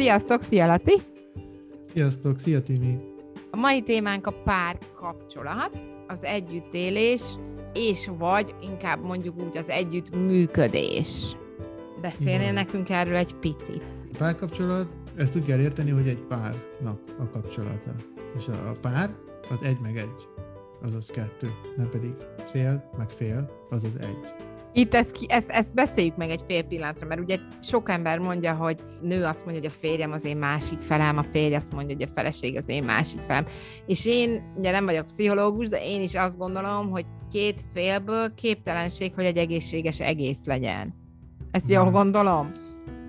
Sziasztok, szia Laci! Sziasztok, szia Timi! A mai témánk a pár kapcsolat, az együttélés, és vagy inkább mondjuk úgy az együttműködés. Beszélnél Igen. nekünk erről egy picit? A párkapcsolat, ezt úgy kell érteni, hogy egy párnak a kapcsolata. És a, a pár az egy meg egy, azaz kettő, nem pedig fél meg fél, azaz egy. Itt ezt, ezt, ezt beszéljük meg egy fél pillanatra, mert ugye sok ember mondja, hogy nő azt mondja, hogy a férjem az én másik felem, a férj azt mondja, hogy a feleség az én másik felem. És én ugye nem vagyok pszichológus, de én is azt gondolom, hogy két félből képtelenség, hogy egy egészséges egész legyen. Ezt jól hmm. gondolom?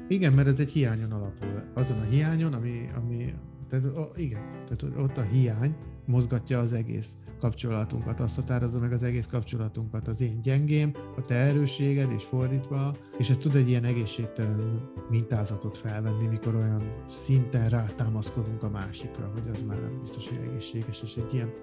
Igen, mert ez egy hiányon alapul. Azon a hiányon, ami, ami tehát, igen, tehát ott a hiány mozgatja az egész kapcsolatunkat, azt határozza meg az egész kapcsolatunkat, az én gyengém, a te erősséged, és fordítva, és ez tud egy ilyen egészségtelen mintázatot felvenni, mikor olyan szinten rátámaszkodunk a másikra, hogy az már nem biztos, hogy egészséges, és egy ilyen,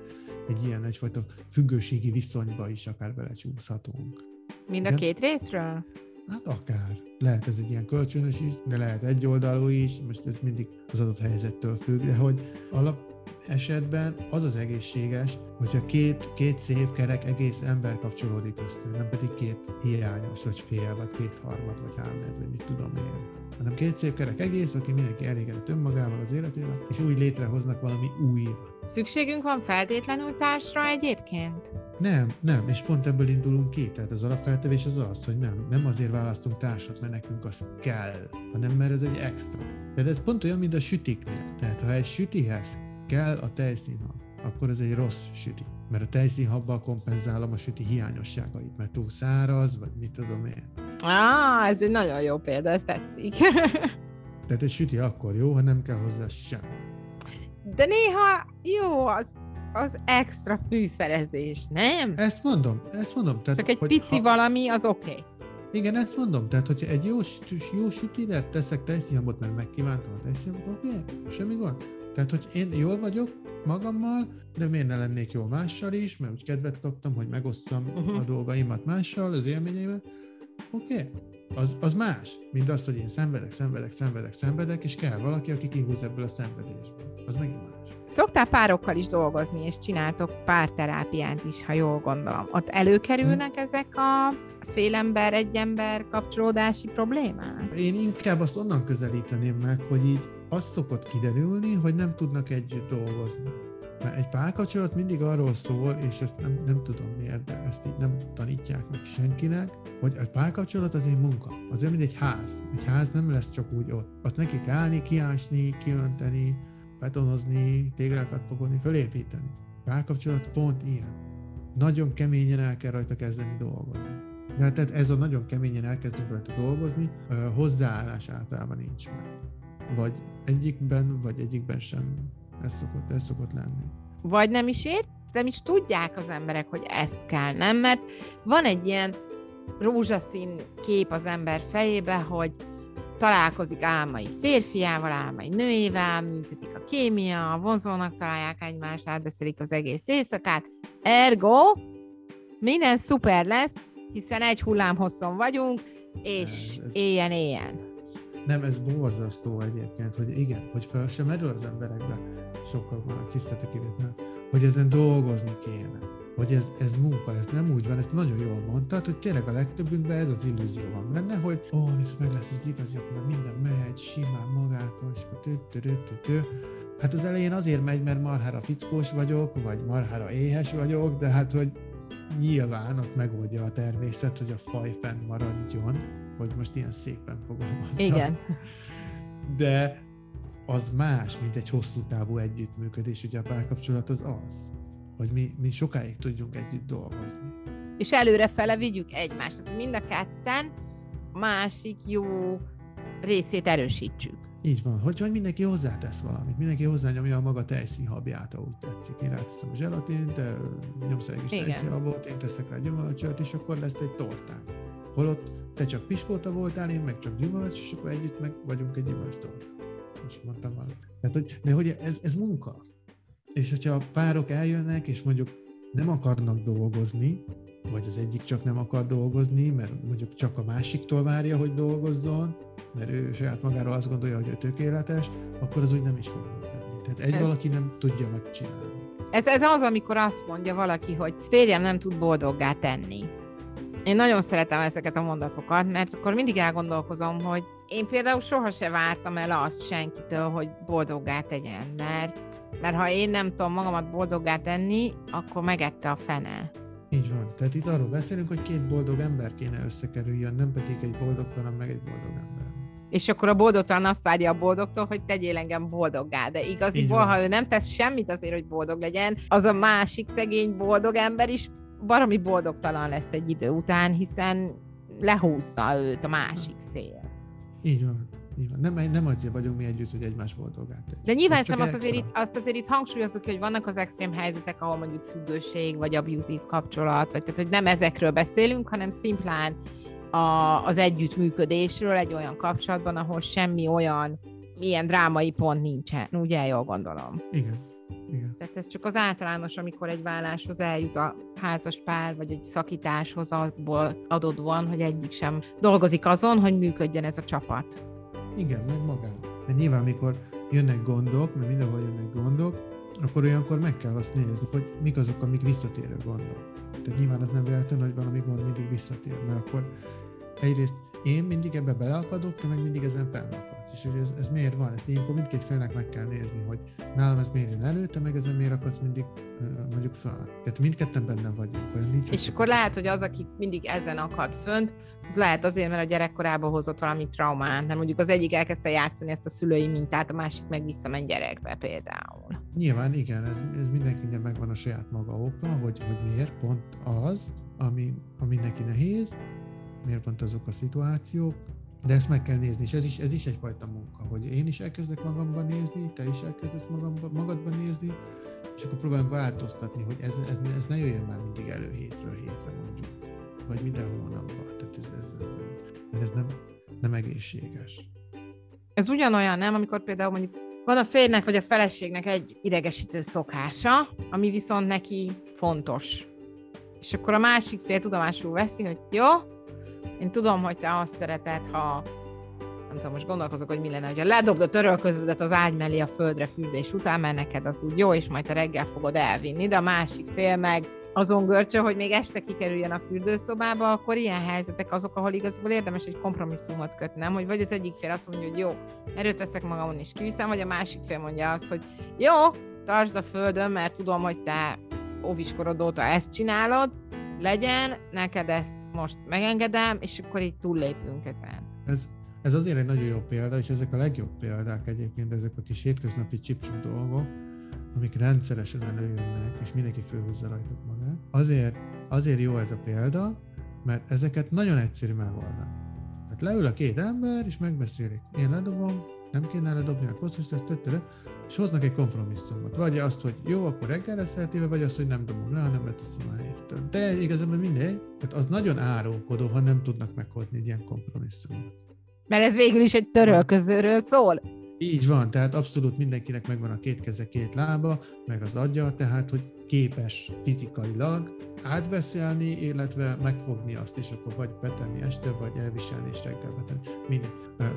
egy ilyen egyfajta függőségi viszonyba is akár belecsúszhatunk. Mind a két részről? Hát akár. Lehet ez egy ilyen kölcsönös is, de lehet egyoldalú is, most ez mindig az adott helyzettől függ, de hogy alap, esetben az az egészséges, hogyha két, két szép kerek egész ember kapcsolódik össze, nem pedig két hiányos, vagy fél, vagy két harmad, vagy hármed, vagy mit tudom én. Hanem két szép kerek egész, aki mindenki elégedett önmagával az életével, és úgy létrehoznak valami új. Szükségünk van feltétlenül társra egyébként? Nem, nem, és pont ebből indulunk ki. Tehát az alapfeltevés az az, hogy nem, nem azért választunk társat, mert nekünk az kell, hanem mert ez egy extra. Tehát ez pont olyan, mint a sütiknél. Tehát ha egy sütihez kell a tejszínhab, akkor ez egy rossz süti. Mert a tejszínhabbal kompenzálom a süti hiányosságait, mert túl száraz, vagy mit tudom én. Á, ez egy nagyon jó példa, ez tetszik. Tehát egy süti akkor jó, ha nem kell hozzá semmi. De néha jó az, az extra fűszerezés, nem? Ezt mondom, ezt mondom. Tehát, Csak egy hogy pici ha... valami, az oké. Okay. Igen, ezt mondom. Tehát, hogyha egy jó, jó sütire teszek tejszínhabot, mert megkívántam a tejszínhabot, oké, okay, semmi gond. Tehát, hogy én jól vagyok magammal, de miért ne lennék jó mással is, mert úgy kedvet kaptam, hogy megosszam uh-huh. a dolgaimat mással, az élményeimet. Oké, okay. az, az más, mint az, hogy én szenvedek, szenvedek, szenvedek, szenvedek, és kell valaki, aki kihúz ebből a szenvedésből. Az megint más. Szoktál párokkal is dolgozni, és csináltok párterápiát is, ha jól gondolom. Ott előkerülnek hmm. ezek a félember, egy ember kapcsolódási problémák? Én inkább azt onnan közelíteném meg, hogy így az szokott kiderülni, hogy nem tudnak együtt dolgozni. Mert egy párkapcsolat mindig arról szól, és ezt nem, nem tudom miért, de ezt így nem tanítják meg senkinek, hogy a párkapcsolat az egy munka. Az olyan, mint egy ház. Egy ház nem lesz csak úgy ott. Azt neki kell állni, kiásni, kiönteni, betonozni, téglákat fogni, fölépíteni. Párkapcsolat pont ilyen. Nagyon keményen el kell rajta kezdeni dolgozni. De tehát ez a nagyon keményen elkezdünk rajta dolgozni, hozzáállás általában nincs meg. Vagy egyikben, vagy egyikben sem. Ez szokott, ez szokott lenni. Vagy nem is ért, nem is tudják az emberek, hogy ezt kell, nem? Mert van egy ilyen rózsaszín kép az ember fejébe, hogy találkozik álmai férfiával, álmai nőjével, működik a kémia, vonzónak találják egymást, átbeszélik az egész éjszakát. Ergo, minden szuper lesz, hiszen egy hullám hosszon vagyunk, és éljen-éljen. Nem, ez borzasztó egyébként, hogy igen, hogy fel sem merül az emberekbe, sokkal van a tisztete kivétel, hogy ezen dolgozni kéne, hogy ez, ez munka, ez nem úgy van, ezt nagyon jól mondtad, hogy tényleg a legtöbbünkben ez az illúzió van benne, hogy ó, oh, meg lesz az igazi, akkor minden megy simán magától, és akkor tő. Hát az elején azért megy, mert marhára fickós vagyok, vagy marhára éhes vagyok, de hát, hogy nyilván azt megoldja a természet, hogy a faj fenn maradjon, hogy most ilyen szépen fogalmazom. Igen. De az más, mint egy hosszú távú együttműködés, ugye a párkapcsolat az az, hogy mi, mi sokáig tudjunk együtt dolgozni. És előrefele vigyük egymást, tehát mind a ketten másik jó részét erősítsük. Így van, hogy, hogy mindenki hozzátesz valamit, mindenki hozzányomja a maga tejszínhabját, ha úgy tetszik. Én ráteszem a zselatint, te nyomsz egy kis tejszínhabot, én teszek rá gyümölcsöt, és akkor lesz egy tortán. Holott te csak piskóta voltál, én meg csak gyümölcs, és akkor együtt meg vagyunk egy gyümölcs tortán. És mondtam már. Tehát, hogy, de hogy ez, ez munka. És hogyha a párok eljönnek, és mondjuk nem akarnak dolgozni, vagy az egyik csak nem akar dolgozni, mert mondjuk csak a másiktól várja, hogy dolgozzon, mert ő saját magáról azt gondolja, hogy ő tökéletes, akkor az úgy nem is fog működni. Tehát egy ez, valaki nem tudja megcsinálni. Ez, ez az, amikor azt mondja valaki, hogy férjem nem tud boldoggá tenni. Én nagyon szeretem ezeket a mondatokat, mert akkor mindig elgondolkozom, hogy én például sohasem vártam el azt senkitől, hogy boldoggá tegyen, mert, mert ha én nem tudom magamat boldoggá tenni, akkor megette a fene. Így van. Tehát itt arról beszélünk, hogy két boldog ember kéne összekerüljön, nem pedig egy boldogtalan, meg egy boldog ember. És akkor a boldogtalan azt várja a boldogtól, hogy tegyél engem boldoggá. De igaziból, ha ő nem tesz semmit azért, hogy boldog legyen, az a másik szegény boldog ember is baromi boldogtalan lesz egy idő után, hiszen lehúzza őt a másik fél. Így van. Nyilván. Nem, nem azért vagyunk mi együtt, hogy egymás boldogát tegy. De nyilván szem azt azért, itt, azt azért itt hangsúlyozunk, hogy vannak az extrém helyzetek, ahol mondjuk függőség, vagy abuzív kapcsolat, vagy tehát, hogy nem ezekről beszélünk, hanem szimplán a, az együttműködésről egy olyan kapcsolatban, ahol semmi olyan ilyen drámai pont nincsen. Ugye, jól gondolom. Igen. Igen. Tehát ez csak az általános, amikor egy válláshoz eljut a házas pár, vagy egy szakításhoz abból adódóan, hogy egyik sem dolgozik azon, hogy működjön ez a csapat. Igen, meg magán. Mert nyilván, amikor jönnek gondok, mert mindenhol jönnek gondok, akkor olyankor meg kell azt nézni, hogy mik azok, amik visszatérő gondok. Tehát nyilván az nem véletlen, hogy valami gond mindig visszatér, mert akkor egyrészt én mindig ebbe beleakadok, te meg mindig ezen felakadsz. És hogy ez, ez miért van? Ezt ilyenkor mindkét félnek meg kell nézni, hogy nálam ez miért jön elő, te meg ezen miért akadsz mindig mondjuk fel. Tehát mindketten benne vagyunk. Olyan nincs, és akkor lehet, hogy az, aki mindig ezen akad fönt, az lehet azért, mert a gyerekkorában hozott valami traumát, mert mondjuk az egyik elkezdte játszani ezt a szülői mintát, a másik meg visszament gyerekbe például. Nyilván igen, ez, ez mindenkinek megvan a saját maga oka, hogy, hogy miért pont az, ami, ami neki nehéz, miért pont azok a szituációk, de ezt meg kell nézni, és ez is, ez is egyfajta munka, hogy én is elkezdek magamban nézni, te is elkezdesz magamba, magadban nézni, és akkor próbálunk változtatni, hogy ez, ez, ez ne jöjjön már mindig elő hétről hétre mondjuk, vagy minden hónapban. Tehát ez, ez, ez, ez, ez nem, nem egészséges. Ez ugyanolyan, nem, amikor például mondjuk van a férnek vagy a feleségnek egy idegesítő szokása, ami viszont neki fontos. És akkor a másik fél tudomásul veszi, hogy jó, én tudom, hogy te azt szereted, ha nem tudom, most gondolkozok, hogy mi lenne, hogyha ledobd a törölköződet az ágy mellé a földre fürdés után, mert neked az úgy jó, és majd te reggel fogod elvinni, de a másik fél meg azon görcsö, hogy még este kikerüljön a fürdőszobába, akkor ilyen helyzetek azok, ahol igazából érdemes egy kompromisszumot kötni, nem? Hogy vagy az egyik fél azt mondja, hogy jó, erőt veszek magamon és kiviszem, vagy a másik fél mondja azt, hogy jó, tartsd a földön, mert tudom, hogy te óviskorod óta ezt csinálod, legyen, neked ezt most megengedem, és akkor így túllépünk ezen. Ez, ez azért egy nagyon jó példa, és ezek a legjobb példák egyébként, ezek a kis hétköznapi csipcsuk dolgok, amik rendszeresen előjönnek, és mindenki fölhúzza rajtuk magát. Azért, azért jó ez a példa, mert ezeket nagyon egyszerű megoldani. Tehát leül a két ember, és megbeszélik. Én ledobom, nem kéne ledobni a kosztust, és hoznak egy kompromisszumot. Vagy azt, hogy jó, akkor reggelre szeretéve, vagy azt, hogy nem dobom le, hanem leteszem a héttől. De igazából mindegy, tehát az nagyon árulkodó, ha nem tudnak meghozni egy ilyen kompromisszumot. Mert ez végül is egy törölközőről szól. Így van, tehát abszolút mindenkinek megvan a két keze, két lába, meg az agya, tehát hogy képes fizikailag átbeszélni, illetve megfogni azt, és akkor vagy betenni este, vagy elviselni és reggel betenni. Mindegy,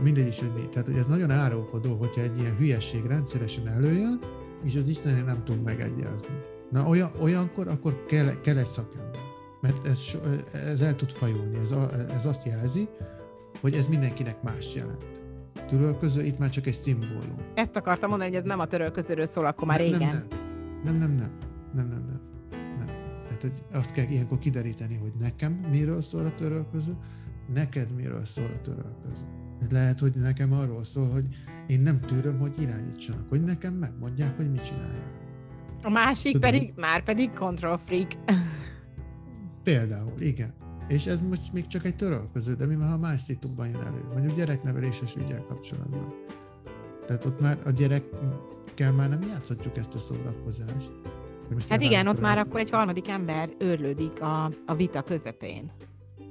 mindegy is, hogy mi. Tehát, hogy ez nagyon árulkodó, hogyha egy ilyen hülyesség rendszeresen előjön, és az Istenért nem tud megegyezni. Na olyan, olyankor akkor kell, kell egy szakember. Mert ez, ez el tud fajulni, ez, ez azt jelzi, hogy ez mindenkinek más jelent. Törölköző itt már csak egy szimbólum. Ezt akartam mondani, hogy ez nem a törölközőről szól, akkor már nem, régen. Nem, nem, nem, nem, nem, nem, nem, nem. Tehát, hogy azt kell ilyenkor kideríteni, hogy nekem miről szól a törölköző, neked miről szól a törölköző. Tehát lehet, hogy nekem arról szól, hogy én nem tűröm, hogy irányítsanak, hogy nekem megmondják, hogy mit csináljak. A másik Tudod, pedig, már pedig control freak. Például, igen. És ez most még csak egy törölköző, de mi már ha más szitukban jön elő, mondjuk gyerekneveléses ügyel kapcsolatban. Tehát ott már a gyerekkel már nem játszhatjuk ezt a szórakozást. Most hát igen, ott már akkor egy harmadik ember őrlődik a, a vita közepén.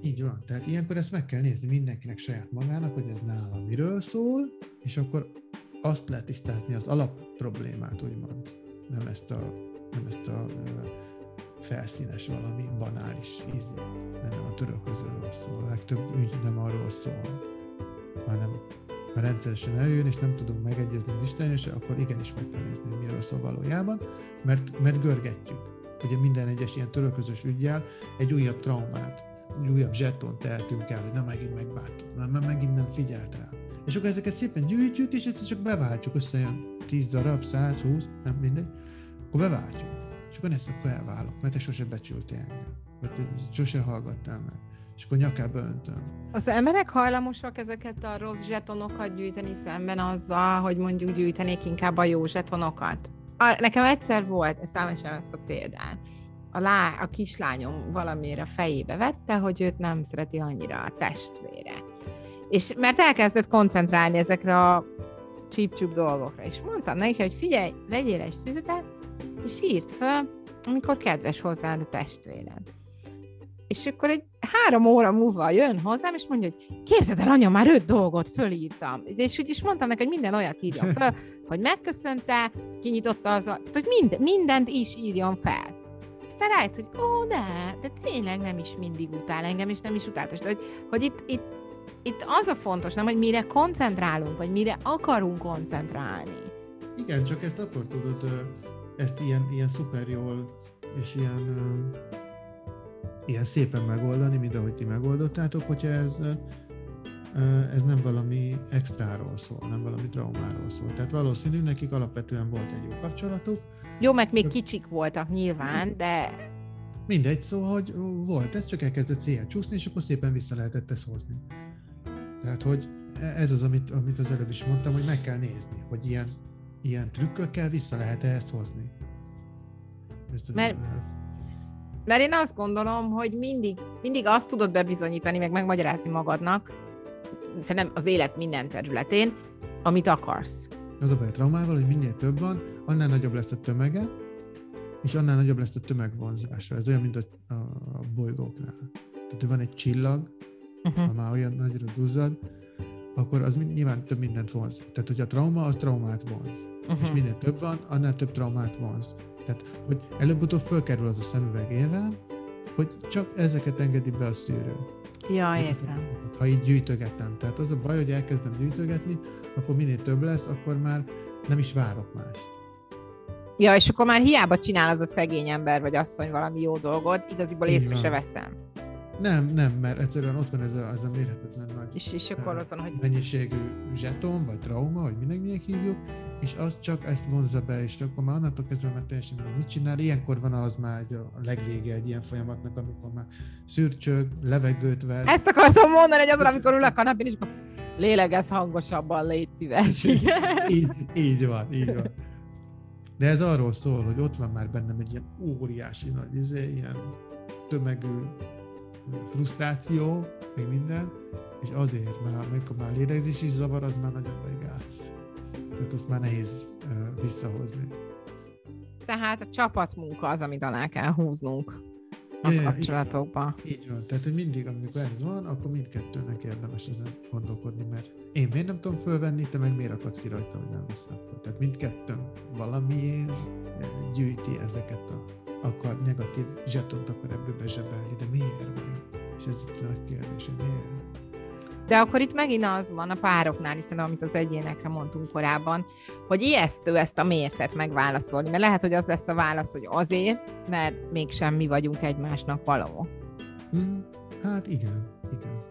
Így van, tehát ilyenkor ezt meg kell nézni mindenkinek saját magának, hogy ez nála miről szól, és akkor azt lehet tisztázni az alap problémát, úgymond. Nem ezt a, nem ezt a felszínes valami banális ízé. Nem a törölközőről szól. A legtöbb ügy nem arról szól, hanem ha rendszeresen eljön, és nem tudunk megegyezni az Isten, és akkor igenis meg kell nézni, hogy miről szól valójában, mert, mert görgetjük. Ugye minden egyes ilyen törölközős ügyjel egy újabb traumát, egy újabb zseton tehetünk el, hogy nem megint megbántuk, nem, megint nem figyelt rá. És akkor ezeket szépen gyűjtjük, és egyszer csak beváltjuk, összejön 10 darab, 120, nem mindegy, akkor beváltjuk. És akkor ezt akkor elválok, mert te sose becsültél engem, vagy te sose hallgattál meg. És akkor nyakába öntöm. Az emberek hajlamosak ezeket a rossz zsetonokat gyűjteni szemben azzal, hogy mondjuk gyűjtenék inkább a jó zsetonokat? A, nekem egyszer volt, ezt elmesem ezt a példát. A, lá, a kislányom valamiért a fejébe vette, hogy őt nem szereti annyira a testvére. És mert elkezdett koncentrálni ezekre a csíp dolgokra. És mondtam neki, hogy figyelj, vegyél egy füzetet, és írt föl, amikor kedves hozzád a testvéred. És akkor egy három óra múlva jön hozzám, és mondja, hogy képzeld el, anya, már öt dolgot fölírtam. És úgy is mondtam neki, hogy minden olyat írjon föl, hogy megköszönte, kinyitotta az, a, hogy mind, mindent is írjon fel. Aztán rájött, hogy ó, de, de tényleg nem is mindig utál engem, és nem is utáltas. De hogy, hogy itt, itt, itt az a fontos, nem, hogy mire koncentrálunk, vagy mire akarunk koncentrálni. Igen, csak ezt akkor tudod, ezt ilyen, ilyen szuper jól, és ilyen ilyen szépen megoldani, mint ahogy ti megoldottátok, hogyha ez, ez nem valami extráról szól, nem valami traumáról szól. Tehát valószínű nekik alapvetően volt egy jó kapcsolatuk. Jó, meg még kicsik voltak nyilván, de... Mindegy, szóval, hogy volt, ez csak elkezdett széjjel csúszni, és akkor szépen vissza lehetett ezt hozni. Tehát, hogy ez az, amit, amit az előbb is mondtam, hogy meg kell nézni, hogy ilyen, ilyen trükkökkel vissza lehet-e ezt hozni. Ezt, Mert mert én azt gondolom, hogy mindig, mindig azt tudod bebizonyítani, meg megmagyarázni magadnak, szerintem az élet minden területén, amit akarsz. Az a baj a traumával, hogy minél több van, annál nagyobb lesz a tömege, és annál nagyobb lesz a tömegvonzása. Ez olyan, mint a, a bolygóknál. Tehát, van egy csillag, uh-huh. ha már olyan nagyra duzzad, akkor az nyilván több mindent vonz. Tehát, hogy a trauma, az traumát vonz. Uh-huh. És minél több van, annál több traumát vonz. Tehát, hogy előbb-utóbb fölkerül az a szemüveg én rám, hogy csak ezeket engedi be a szűrő. Ja, értem. Ha így gyűjtögetem. Tehát az a baj, hogy elkezdem gyűjtögetni, akkor minél több lesz, akkor már nem is várok mást. Ja, és akkor már hiába csinál az a szegény ember vagy asszony valami jó dolgot, igaziból észre se veszem. Nem, nem, mert egyszerűen ott van ez a, ez a mérhetetlen nagy és, és akkor azon, hogy... mennyiségű zseton, vagy trauma, vagy mindenkinek hívjuk, és az csak ezt vonza be, és akkor már onnantól kezdve már teljesen mindegy, mit csinál. Ilyenkor van az már a legvége egy ilyen folyamatnak, amikor már szürcsög, levegőt vesz. Ezt akartam mondani, hogy azon, amikor ül a kanapén, és akkor lélegez hangosabban, légy szíves. így, így van, így van. De ez arról szól, hogy ott van már bennem egy ilyen óriási nagy, izé, ilyen tömegű frusztráció, még minden, és azért, mert amikor már lélegzés is zavar, az már nagyon nagy gáz. Tehát azt már nehéz uh, visszahozni. Tehát a csapatmunka az, amit alá kell húznunk a ja, kapcsolatokba. Így, így van. Tehát, hogy mindig, amikor ez van, akkor mindkettőnek érdemes ezen gondolkodni, mert én miért nem tudom fölvenni, te meg miért akadsz ki rajta, hogy nem veszem föl. Tehát mindkettőn valamiért gyűjti ezeket a akar negatív zsetont akar ebből bezsebelni, de miért? És ez itt a nagy kérdés, hogy miért? De akkor itt megint az van a pároknál, hiszen amit az egyénekre mondtunk korábban, hogy ijesztő ezt a mértet megválaszolni, mert lehet, hogy az lesz a válasz, hogy azért, mert mégsem mi vagyunk egymásnak való. Hmm, hát igen, igen,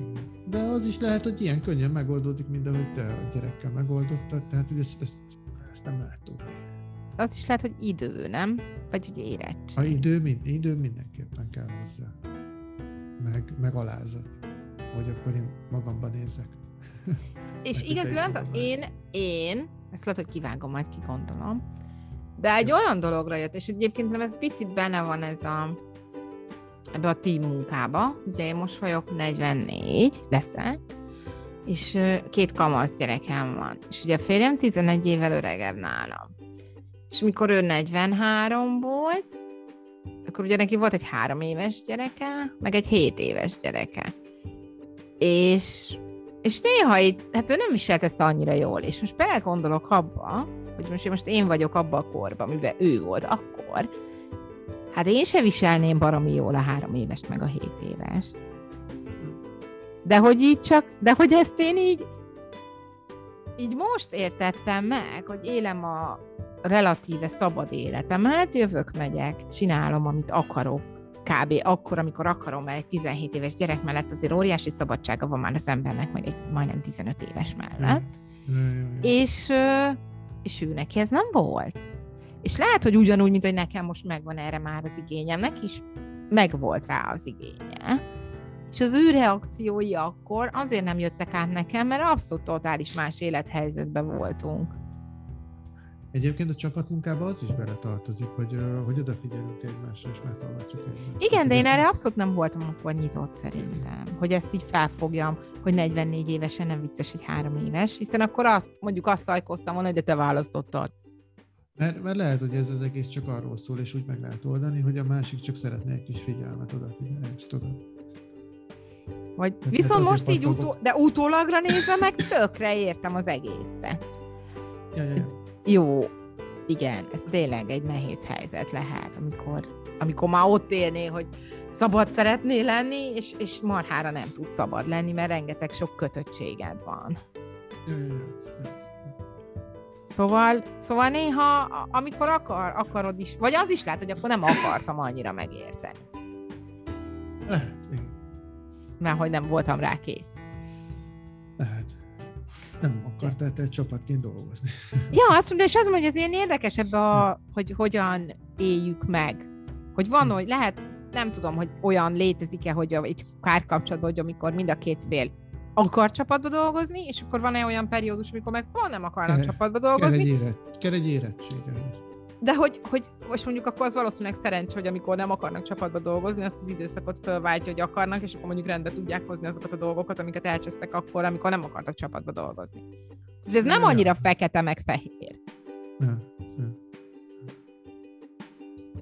igen. De az is lehet, hogy ilyen könnyen megoldódik, mint ahogy te a gyerekkel megoldottad, tehát hogy ezt, ezt, ezt nem lehet tudni. Az is lehet, hogy idő, nem? Vagy hogy érettség. A idő, mind, idő mindenképpen kell hozzá. Meg, meg alázat hogy akkor én magamban nézek. És igazán én, én, ezt lehet, hogy kivágom, majd kigondolom, de egy olyan dologra jött, és egyébként nem ez picit benne van ez a ebbe a team munkába. Ugye én most vagyok 44, leszek, és két kamasz gyerekem van. És ugye a férjem 11 évvel öregebb nálam. És mikor ő 43 volt, akkor ugye neki volt egy három éves gyereke, meg egy 7 éves gyereke és, és néha itt, hát ő nem viselt ezt annyira jól, és most belegondolok abba, hogy most, most én vagyok abba a korban, amiben ő volt akkor, Hát én se viselném baromi jól a három évest, meg a hét évest. De hogy így csak, de hogy ezt én így, így most értettem meg, hogy élem a relatíve szabad életemet, jövök, megyek, csinálom, amit akarok, kb. akkor, amikor akarom, mert egy 17 éves gyerek mellett azért óriási szabadsága van már az embernek, meg egy majdnem 15 éves mellett. Mm. Mm. És, és ő neki ez nem volt. És lehet, hogy ugyanúgy, mint hogy nekem most megvan erre már az igényem, neki is megvolt rá az igénye. És az ő reakciói akkor azért nem jöttek át nekem, mert abszolút totális más élethelyzetben voltunk. Egyébként a csapatmunkában az is beletartozik, hogy, hogy odafigyelünk egymásra, és meghallgatjuk egymást. Igen, de én erre abszolút nem voltam akkor nyitott szerintem, hogy ezt így felfogjam, hogy 44 évesen nem vicces egy három éves, hiszen akkor azt, mondjuk azt szajkoztam volna, hogy de te választottad. Mert, mert lehet, hogy ez az egész csak arról szól, és úgy meg lehet oldani, hogy a másik csak szeretne egy kis figyelmet odafigyelni, és tudod. Vagy Tehát viszont most így, utó, de utólagra nézve meg tökre értem az egészet. Ja, ja, ja. Jó, igen, ez tényleg egy nehéz helyzet lehet, amikor, amikor már ott élné, hogy szabad szeretnél lenni, és, és marhára nem tud szabad lenni, mert rengeteg sok kötöttséged van. Ja, ja, ja. Szóval, szóval néha, amikor akar, akarod is, vagy az is lehet, hogy akkor nem akartam annyira megérteni. Lehet, Mert hogy nem voltam rá kész. Lehet. Nem akartál te egy csapatként dolgozni. Ja, azt mondja, és az mondja, hogy ez ilyen érdekesebb, a, hogy hogyan éljük meg. Hogy van, hogy lehet, nem tudom, hogy olyan létezik-e, hogy egy párkapcsolatban, hogy amikor mind a két fél akar csapatba dolgozni, és akkor van-e olyan periódus, amikor meg van nem akarnak csapatba dolgozni. Kell egy, éret, kell egy érettsége. De hogy, hogy most mondjuk akkor az valószínűleg szerencs, hogy amikor nem akarnak csapatba dolgozni, azt az időszakot fölváltja, hogy akarnak, és akkor mondjuk rendbe tudják hozni azokat a dolgokat, amiket elcsesztek akkor, amikor nem akartak csapatba dolgozni. És ez nem, annyira fekete meg fehér. Nem, nem.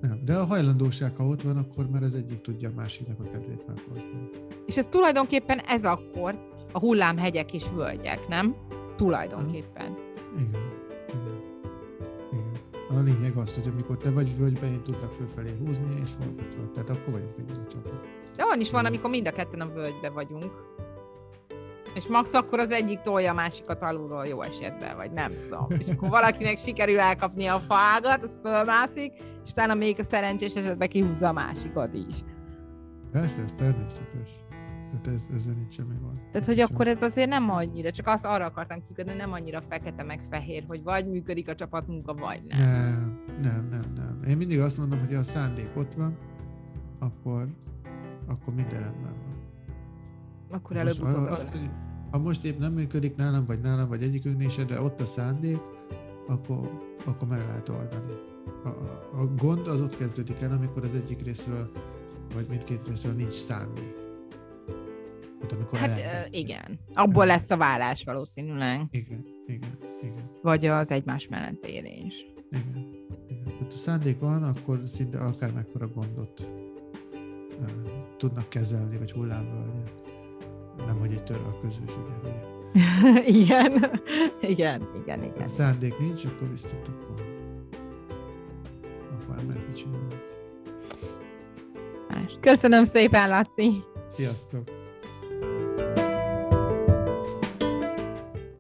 Nem, de a hajlandóság, ha ott van, akkor már az egyik tudja a másiknak a kedvét meghozni. És ez tulajdonképpen ez akkor, a hullámhegyek és völgyek, nem? Tulajdonképpen. Igen. A lényeg az, hogy amikor te vagy völgyben, én tudlak fölfelé húzni, és fordítva. Tehát akkor vagyunk egy csapat. De olyan is van, amikor mind a ketten a völgybe vagyunk. És max akkor az egyik tolja a másikat alulról jó esetben, vagy nem tudom. És akkor valakinek sikerül elkapni a fágat, az fölmászik, és utána még a szerencsés esetben kihúzza a másikat is. Persze, ez természetes. Tehát ez, ezzel nincs semmi van. Tehát, hogy akkor ez azért nem annyira, csak azt arra akartam kikötni, nem annyira fekete meg fehér, hogy vagy működik a csapatmunka, vagy nem. Nem, nem, nem, nem. Én mindig azt mondom, hogy ha a szándék ott van, akkor, akkor minden rendben van. Akkor előbb-utóbb. Azt, hogy ha most épp nem működik nálam, vagy nálam, vagy egyikünknél se, de ott a szándék, akkor, akkor meg lehet oldani. A, a, a gond az ott kezdődik el, amikor az egyik részről, vagy mindkét részről nincs szándék. Mint amikor hát igen. Abból lesz a vállás valószínűleg. Igen, igen, igen. Vagy az egymás mellett élés. Igen, igen. Tehát a szándék van, akkor szinte akár mekkora gondot uh, tudnak kezelni, vagy hullámvölgyek. Nem, hogy egy törő a közös, ugye, ugye. igen, igen, igen, igen. Ha szándék nincs, akkor viszont akkor, akkor nem lehet csinálni. Köszönöm szépen, Laci! Sziasztok!